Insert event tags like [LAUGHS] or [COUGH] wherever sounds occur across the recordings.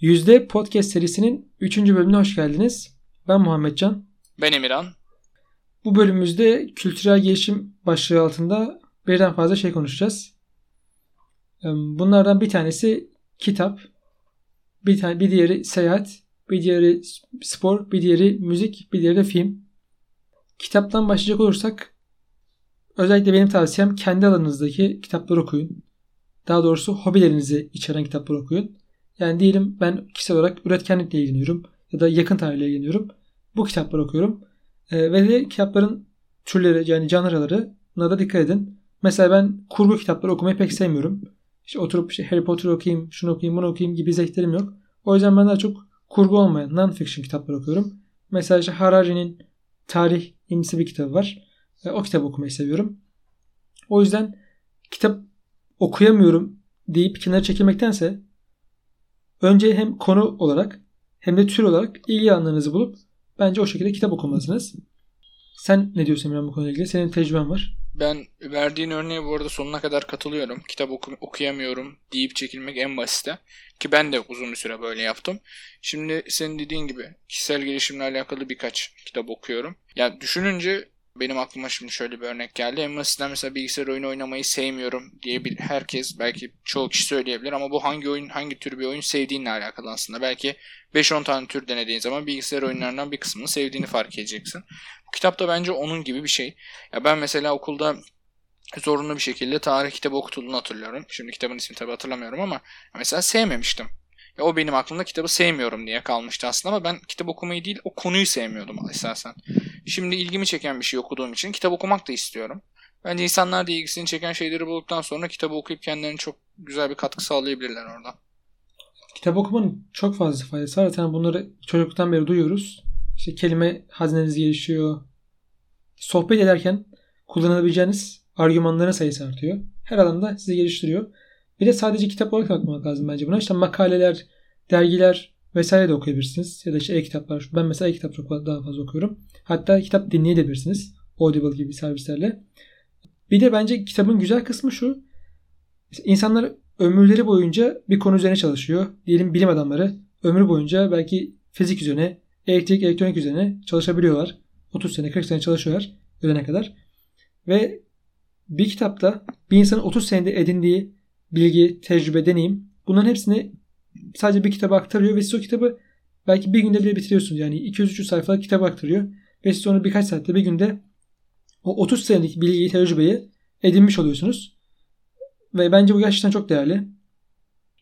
Yüzde Podcast serisinin 3. bölümüne hoş geldiniz. Ben Muhammedcan. Ben Emirhan. Bu bölümümüzde kültürel gelişim başlığı altında birden fazla şey konuşacağız. Bunlardan bir tanesi kitap, bir, tane, bir diğeri seyahat, bir diğeri spor, bir diğeri müzik, bir diğeri de film. Kitaptan başlayacak olursak özellikle benim tavsiyem kendi alanınızdaki kitapları okuyun. Daha doğrusu hobilerinizi içeren kitapları okuyun. Yani diyelim ben kişisel olarak üretkenlikle ilgileniyorum ya da yakın tarihle ilgileniyorum. Bu kitapları okuyorum. E, ve de kitapların türleri yani canlıları da dikkat edin. Mesela ben kurgu kitapları okumayı pek sevmiyorum. İşte oturup işte Harry Potter okuyayım, şunu okuyayım, bunu okuyayım gibi zevklerim yok. O yüzden ben daha çok kurgu olmayan non-fiction kitaplar okuyorum. Mesela işte Harari'nin tarih imsi bir kitabı var. E, o kitabı okumayı seviyorum. O yüzden kitap okuyamıyorum deyip kenara çekilmektense önce hem konu olarak hem de tür olarak ilgi alanlarınızı bulup bence o şekilde kitap okumalısınız. Sen ne diyorsun Emre bu konuyla ilgili? Senin tecrüben var. Ben verdiğin örneğe bu arada sonuna kadar katılıyorum. Kitap oku- okuyamıyorum deyip çekilmek en basite. Ki ben de uzun bir süre böyle yaptım. Şimdi senin dediğin gibi kişisel gelişimle alakalı birkaç kitap okuyorum. Ya yani düşününce benim aklıma şimdi şöyle bir örnek geldi. En basitinden mesela bilgisayar oyunu oynamayı sevmiyorum diye bir herkes belki çoğu kişi söyleyebilir ama bu hangi oyun hangi tür bir oyun sevdiğinle alakalı aslında. Belki 5-10 tane tür denediğin zaman bilgisayar oyunlarından bir kısmını sevdiğini fark edeceksin. Bu kitap da bence onun gibi bir şey. Ya ben mesela okulda zorunlu bir şekilde tarih kitabı okutulduğunu hatırlıyorum. Şimdi kitabın ismini tabi hatırlamıyorum ama mesela sevmemiştim. Ya o benim aklımda kitabı sevmiyorum diye kalmıştı aslında ama ben kitap okumayı değil o konuyu sevmiyordum esasen. Şimdi ilgimi çeken bir şey okuduğum için kitap okumak da istiyorum. Bence insanlar da ilgisini çeken şeyleri bulduktan sonra kitabı okuyup kendilerine çok güzel bir katkı sağlayabilirler orada. Kitap okumanın çok fazla faydası var. Zaten bunları çocukluktan beri duyuyoruz. İşte kelime hazineniz gelişiyor. Sohbet ederken kullanabileceğiniz argümanların sayısı artıyor. Her alanda sizi geliştiriyor. Bir de sadece kitap olarak bakmak lazım bence buna. İşte makaleler, dergiler vesaire de okuyabilirsiniz. Ya da işte e-kitaplar. Ben mesela e-kitap çok daha fazla okuyorum. Hatta kitap dinleyebilirsiniz. Audible gibi servislerle. Bir de bence kitabın güzel kısmı şu. İnsanlar ömürleri boyunca bir konu üzerine çalışıyor. Diyelim bilim adamları ömrü boyunca belki fizik üzerine, elektrik, elektronik üzerine çalışabiliyorlar. 30 sene, 40 sene çalışıyorlar ölene kadar. Ve bir kitapta bir insanın 30 senede edindiği bilgi, tecrübe, deneyim bunların hepsini sadece bir kitaba aktarıyor ve siz o kitabı belki bir günde bile bitiriyorsunuz. Yani 200-300 sayfalık kitap aktarıyor ve siz onu birkaç saatte bir günde o 30 senelik bilgiyi, tecrübeyi edinmiş oluyorsunuz. Ve bence bu gerçekten çok değerli.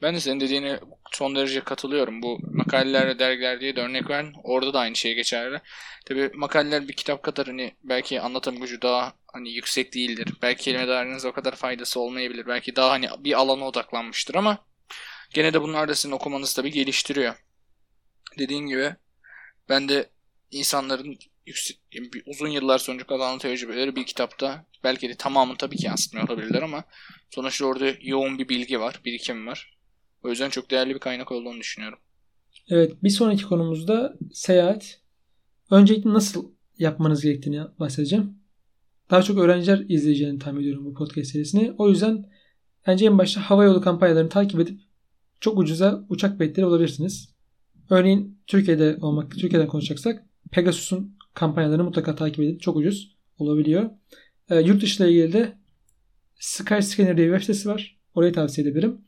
Ben de senin dediğine son derece katılıyorum. Bu makaleler ve dergiler diye de örnek ver. Orada da aynı şey geçerli. Tabi makaleler bir kitap kadar hani belki anlatım gücü daha hani yüksek değildir. Belki kelime dağarcığınıza o kadar faydası olmayabilir. Belki daha hani bir alana odaklanmıştır ama gene de bunlar da sizin okumanızı tabi geliştiriyor. Dediğin gibi ben de insanların yüksek, uzun yıllar sonucu kazanan tecrübeleri bir kitapta belki de tamamı tabii ki yansıtmıyor olabilirler ama sonuçta orada yoğun bir bilgi var, birikim var. O yüzden çok değerli bir kaynak olduğunu düşünüyorum. Evet bir sonraki konumuzda seyahat. Öncelikle nasıl yapmanız gerektiğini bahsedeceğim. Daha çok öğrenciler izleyeceğini tahmin ediyorum bu podcast serisini. O yüzden bence en başta hava yolu kampanyalarını takip edip çok ucuza uçak biletleri bulabilirsiniz. Örneğin Türkiye'de olmak, Türkiye'den konuşacaksak Pegasus'un kampanyalarını mutlaka takip edin. Çok ucuz olabiliyor. E, yurt dışı ile ilgili de Skyscanner diye bir web sitesi var. Orayı tavsiye edebilirim.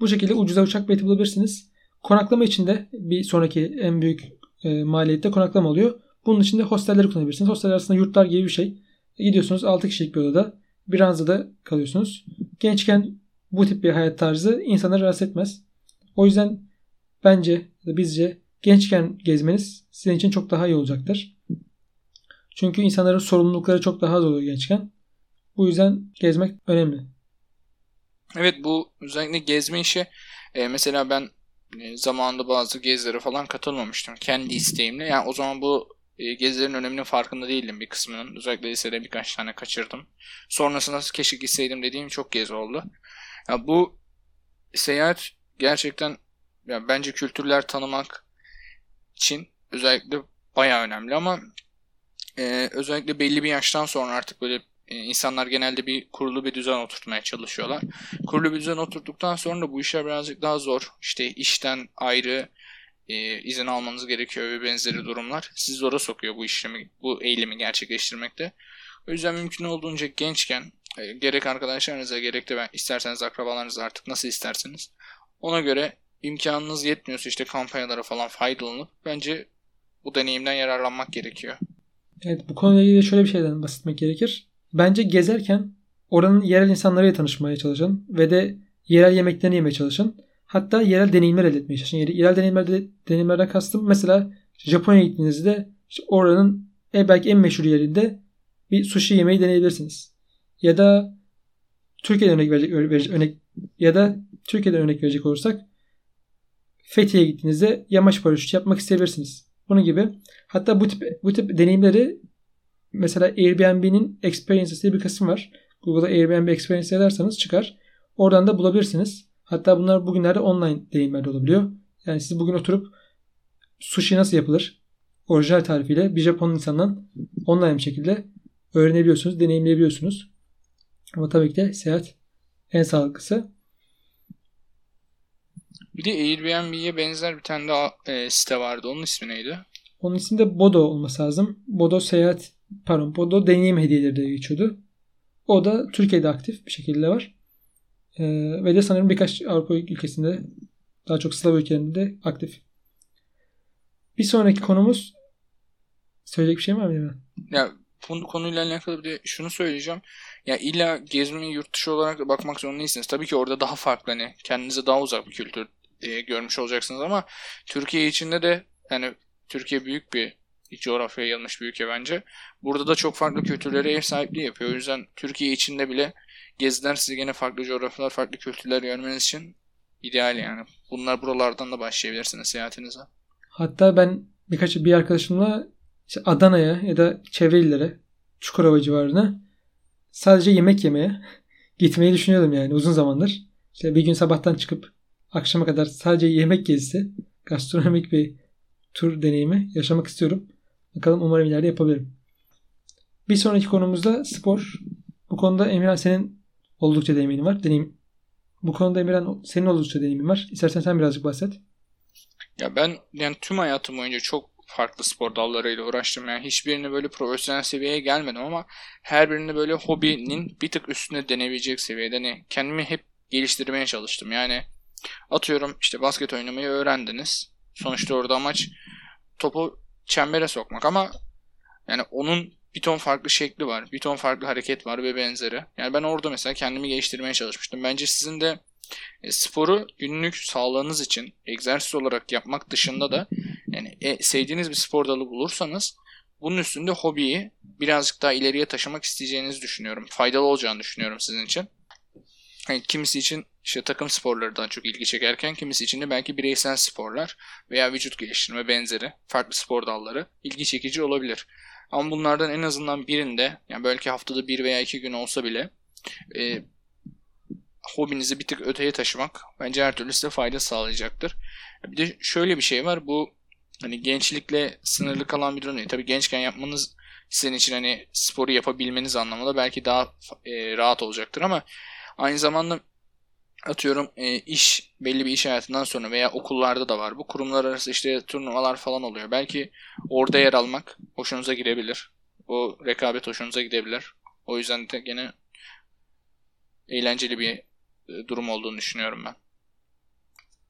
Bu şekilde ucuza uçak bileti bulabilirsiniz. Konaklama için de bir sonraki en büyük e, maliyette konaklama oluyor. Bunun için de hostelleri kullanabilirsiniz. Hosteller aslında yurtlar gibi bir şey. Gidiyorsunuz 6 kişilik bir odada bir ranzada kalıyorsunuz. Gençken bu tip bir hayat tarzı insanları rahatsız etmez. O yüzden bence bizce gençken gezmeniz sizin için çok daha iyi olacaktır. Çünkü insanların sorumlulukları çok daha az oluyor gençken. Bu yüzden gezmek önemli. Evet bu özellikle gezme işi e, mesela ben e, zamanında bazı gezilere falan katılmamıştım. Kendi isteğimle. Yani o zaman bu e, gezilerin öneminin farkında değildim bir kısmının. Özellikle lisede birkaç tane kaçırdım. Sonrasında keşke gitseydim dediğim çok gezi oldu. Ya bu seyahat gerçekten ya bence kültürler tanımak için özellikle baya önemli ama e, özellikle belli bir yaştan sonra artık böyle e, insanlar genelde bir kurulu bir düzen oturtmaya çalışıyorlar. Kurulu bir düzen oturttuktan sonra da bu işler birazcık daha zor. İşte işten ayrı e, izin almanız gerekiyor ve benzeri durumlar sizi zora sokuyor bu işlemi, bu eylemi gerçekleştirmekte. O yüzden mümkün olduğunca gençken e, gerek arkadaşlarınıza gerek de ben isterseniz akrabalarınıza artık nasıl isterseniz ona göre imkanınız yetmiyorsa işte kampanyalara falan faydalanıp bence bu deneyimden yararlanmak gerekiyor. Evet bu konuyla ilgili şöyle bir şeyden bahsetmek gerekir. Bence gezerken oranın yerel insanlarıyla tanışmaya çalışın ve de yerel yemeklerini yemeye çalışın. Hatta yerel deneyimler elde etmeye çalışın. Yerel deneyimlerde, deneyimlerden kastım mesela Japonya'ya gittiğinizde işte oranın en, belki en meşhur yerinde bir sushi yemeği deneyebilirsiniz. Ya da Türkiye'den örnek verecek, örnek ya da Türkiye'den örnek verecek olursak Fethiye'ye gittiğinizde yamaç paraşütü yapmak isteyebilirsiniz. Bunun gibi. Hatta bu tip bu tip deneyimleri mesela Airbnb'nin Experiences diye bir kısım var. Google'da Airbnb Experience ederseniz çıkar. Oradan da bulabilirsiniz. Hatta bunlar bugünlerde online deneyimlerde olabiliyor. Yani siz bugün oturup sushi nasıl yapılır? Orijinal tarifiyle bir Japon insandan online bir şekilde öğrenebiliyorsunuz, deneyimleyebiliyorsunuz. Ama tabii ki de seyahat en sağlıklısı. Bir de Airbnb'ye benzer bir tane daha e, site vardı. Onun ismi neydi? Onun ismi de Bodo olması lazım. Bodo seyahat pardon Bodo deneyim hediyeleri de geçiyordu. O da Türkiye'de aktif bir şekilde var. Ee, ve de sanırım birkaç Avrupa ülkesinde daha çok Slav ülkelerinde de aktif. Bir sonraki konumuz söyleyecek bir şey var mı? Ya bu konuyla alakalı bir de şunu söyleyeceğim. Ya illa gezmeyi yurt dışı olarak bakmak zorunda değilsiniz. Tabii ki orada daha farklı hani kendinize daha uzak bir kültür e, görmüş olacaksınız ama Türkiye içinde de yani Türkiye büyük bir coğrafyaya yayılmış bir ülke bence. Burada da çok farklı kültürlere ev sahipliği yapıyor. O yüzden Türkiye içinde bile geziler size gene farklı coğrafyalar, farklı kültürler görmeniz için ideal yani. Bunlar buralardan da başlayabilirsiniz seyahatinize. Hatta ben birkaç bir arkadaşımla işte Adana'ya ya da çevre illere Çukurova civarına sadece yemek yemeye [LAUGHS] gitmeyi düşünüyordum yani uzun zamandır. İşte bir gün sabahtan çıkıp akşama kadar sadece yemek gezisi, [LAUGHS] gastronomik bir tur deneyimi yaşamak istiyorum. Bakalım umarım ileride yapabilirim. Bir sonraki konumuzda spor. Bu konuda Emirhan senin oldukça deneyimin var. Deneyim. Bu konuda Emirhan senin oldukça deneyimin var. İstersen sen birazcık bahset. Ya ben yani tüm hayatım boyunca çok farklı spor dallarıyla uğraştım. Yani hiçbirini böyle profesyonel seviyeye gelmedim ama her birini böyle hobinin bir tık üstüne denebilecek seviyede. Yani kendimi hep geliştirmeye çalıştım. Yani atıyorum işte basket oynamayı öğrendiniz. Sonuçta orada amaç topu çembere sokmak ama yani onun bir ton farklı şekli var. Bir ton farklı hareket var ve benzeri. Yani ben orada mesela kendimi geliştirmeye çalışmıştım. Bence sizin de e, sporu günlük sağlığınız için egzersiz olarak yapmak dışında da yani e, sevdiğiniz bir spor dalı bulursanız bunun üstünde hobiyi birazcık daha ileriye taşımak isteyeceğinizi düşünüyorum. Faydalı olacağını düşünüyorum sizin için. Yani kimisi için işte takım sporları daha çok ilgi çekerken kimisi için de belki bireysel sporlar veya vücut geliştirme benzeri farklı spor dalları ilgi çekici olabilir. Ama bunlardan en azından birinde yani belki haftada bir veya iki gün olsa bile e, hobinizi bir tık öteye taşımak bence her türlü size fayda sağlayacaktır. Bir de şöyle bir şey var. Bu hani gençlikle sınırlı kalan bir durum değil. Tabii gençken yapmanız sizin için hani sporu yapabilmeniz anlamında belki daha e, rahat olacaktır ama aynı zamanda atıyorum e, iş belli bir iş hayatından sonra veya okullarda da var. Bu kurumlar arası işte turnuvalar falan oluyor. Belki orada yer almak hoşunuza gidebilir. O rekabet hoşunuza gidebilir. O yüzden de gene eğlenceli bir e, durum olduğunu düşünüyorum ben.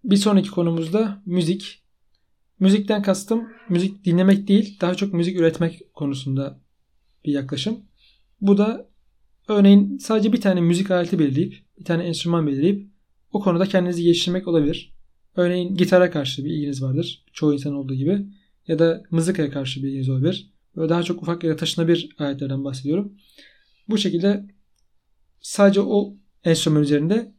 Bir sonraki konumuzda müzik. Müzikten kastım müzik dinlemek değil, daha çok müzik üretmek konusunda bir yaklaşım. Bu da örneğin sadece bir tane müzik aleti belirleyip, bir tane enstrüman belirleyip o konuda kendinizi geliştirmek olabilir. Örneğin gitara karşı bir ilginiz vardır. Çoğu insan olduğu gibi. Ya da mızıkaya karşı bir ilginiz olabilir. Böyle daha çok ufak ya da taşınabilir aletlerden bahsediyorum. Bu şekilde sadece o enstrüman üzerinde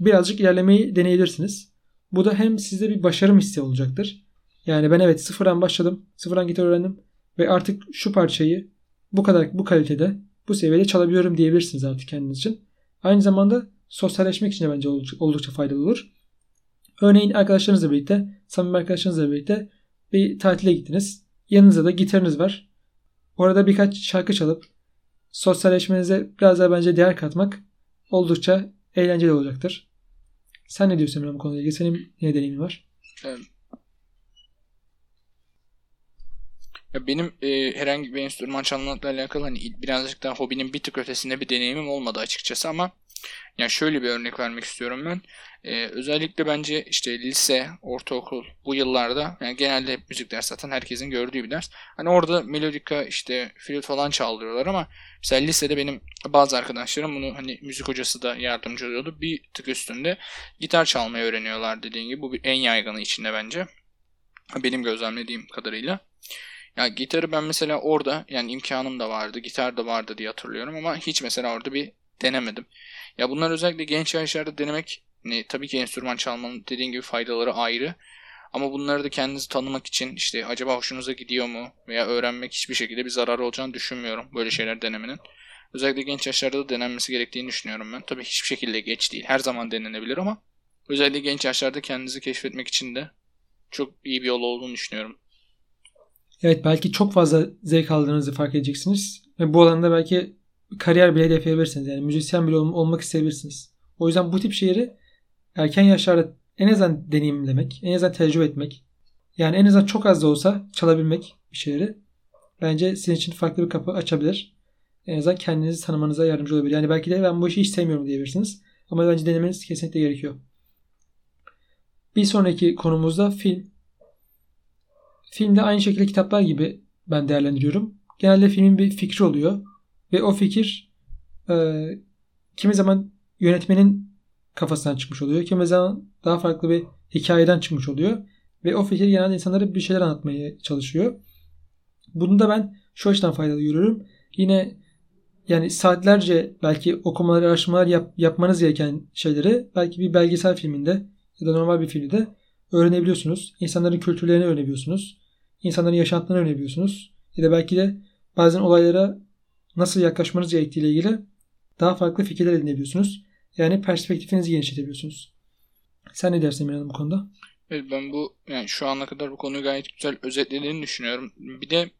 birazcık ilerlemeyi deneyebilirsiniz. Bu da hem sizde bir başarım hissi olacaktır. Yani ben evet sıfırdan başladım. Sıfırdan gitar öğrendim. Ve artık şu parçayı bu kadar bu kalitede bu seviyede çalabiliyorum diyebilirsiniz artık kendiniz için. Aynı zamanda sosyalleşmek için de bence oldukça faydalı olur. Örneğin arkadaşlarınızla birlikte, samimi arkadaşlarınızla birlikte bir tatile gittiniz. Yanınızda da gitarınız var. orada birkaç şarkı çalıp sosyalleşmenize biraz daha bence değer katmak oldukça eğlenceli olacaktır. Sen ne diyorsun bu konuyla ilgili? Senin ne deneyimin var? Ya benim e, herhangi bir enstrüman çalmakla alakalı hani birazcık daha hobinin bir tık ötesinde bir deneyimim olmadı açıkçası ama yani şöyle bir örnek vermek istiyorum ben. Ee, özellikle bence işte lise, ortaokul bu yıllarda yani genelde hep müzik ders zaten herkesin gördüğü bir ders. Hani orada melodika işte flüt falan çaldırıyorlar ama mesela lisede benim bazı arkadaşlarım bunu hani müzik hocası da yardımcı oluyordu. Bir tık üstünde gitar çalmayı öğreniyorlar dediğin gibi. Bu bir en yaygını içinde bence. Benim gözlemlediğim kadarıyla. Ya gitarı ben mesela orada yani imkanım da vardı, gitar da vardı diye hatırlıyorum ama hiç mesela orada bir denemedim. Ya bunlar özellikle genç yaşlarda denemek ne, tabii ki enstrüman çalmanın dediğin gibi faydaları ayrı. Ama bunları da kendinizi tanımak için işte acaba hoşunuza gidiyor mu veya öğrenmek hiçbir şekilde bir zararı olacağını düşünmüyorum böyle şeyler denemenin. Özellikle genç yaşlarda da denenmesi gerektiğini düşünüyorum ben. Tabii hiçbir şekilde geç değil. Her zaman denenebilir ama özellikle genç yaşlarda kendinizi keşfetmek için de çok iyi bir yol olduğunu düşünüyorum. Evet belki çok fazla zevk aldığınızı fark edeceksiniz. Ve bu alanda belki kariyer bile hedefleyebilirsiniz. Yani müzisyen bile olmak isteyebilirsiniz. O yüzden bu tip şeyleri erken yaşlarda en azından deneyimlemek, en azından tecrübe etmek. Yani en azından çok az da olsa çalabilmek bir şeyleri bence sizin için farklı bir kapı açabilir. En azından kendinizi tanımanıza yardımcı olabilir. Yani belki de ben bu işi hiç sevmiyorum diyebilirsiniz. Ama bence denemeniz kesinlikle gerekiyor. Bir sonraki konumuzda film. Filmde aynı şekilde kitaplar gibi ben değerlendiriyorum. Genelde filmin bir fikri oluyor. Ve o fikir e, kimi zaman yönetmenin kafasından çıkmış oluyor. Kimi zaman daha farklı bir hikayeden çıkmış oluyor. Ve o fikir genelde insanlara bir şeyler anlatmaya çalışıyor. Bunu da ben şu açıdan faydalı görüyorum. Yine yani saatlerce belki okumalar, araştırmalar yap, yapmanız gereken şeyleri belki bir belgesel filminde ya da normal bir filmde öğrenebiliyorsunuz. İnsanların kültürlerini öğrenebiliyorsunuz. İnsanların yaşantılarını öğrenebiliyorsunuz. Ya da belki de bazen olaylara nasıl yaklaşmanız gerektiğiyle ilgili daha farklı fikirler edinebiliyorsunuz. Yani perspektifinizi genişletebiliyorsunuz. Sen ne dersin Miran bu konuda? Evet ben bu yani şu ana kadar bu konuyu gayet güzel özetlediğini düşünüyorum. Bir de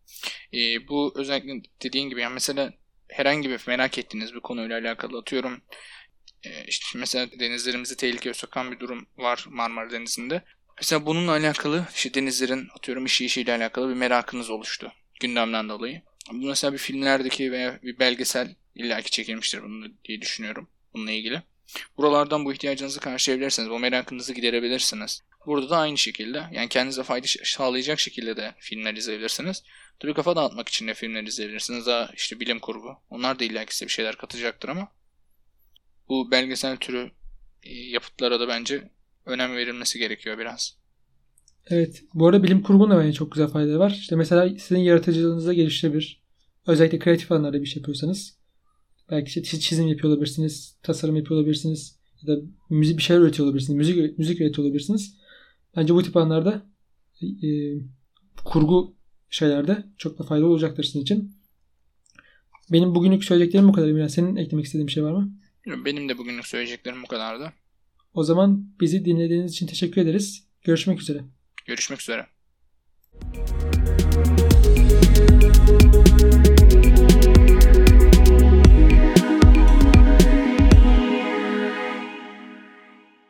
e, bu özellikle dediğin gibi yani mesela herhangi bir merak ettiğiniz bir konuyla alakalı atıyorum e, işte mesela denizlerimizi tehlikeye sokan bir durum var Marmara Denizi'nde. Mesela bununla alakalı işte denizlerin atıyorum işi işiyle alakalı bir merakınız oluştu gündemden dolayı. Bu mesela bir filmlerdeki veya bir belgesel illaki çekilmiştir bunu diye düşünüyorum bununla ilgili. Buralardan bu ihtiyacınızı karşılayabilirsiniz. O merakınızı giderebilirsiniz. Burada da aynı şekilde yani kendinize fayda sağlayacak şekilde de filmler izleyebilirsiniz. Tabii kafa dağıtmak için de filmler izleyebilirsiniz. Daha işte bilim kurgu. Onlar da illaki size bir şeyler katacaktır ama bu belgesel türü e, yapıtlara da bence önem verilmesi gerekiyor biraz. Evet. Bu arada bilim kurgunun da bence çok güzel faydaları var. İşte mesela sizin yaratıcılığınızı geliştirebilir. Özellikle kreatif alanlarda bir şey yapıyorsanız. Belki işte çizim yapıyor olabilirsiniz. Tasarım yapıyor olabilirsiniz. Ya da müzik bir şeyler üretiyor olabilirsiniz. Müzik, müzik üretiyor olabilirsiniz. Bence bu tip alanlarda e, kurgu şeylerde çok da faydalı olacaktır sizin için. Benim bugünlük söyleyeceklerim bu kadar. Emine. Senin eklemek istediğin bir şey var mı? Benim de bugünlük söyleyeceklerim bu kadardı. O zaman bizi dinlediğiniz için teşekkür ederiz. Görüşmek üzere. Görüşmek üzere.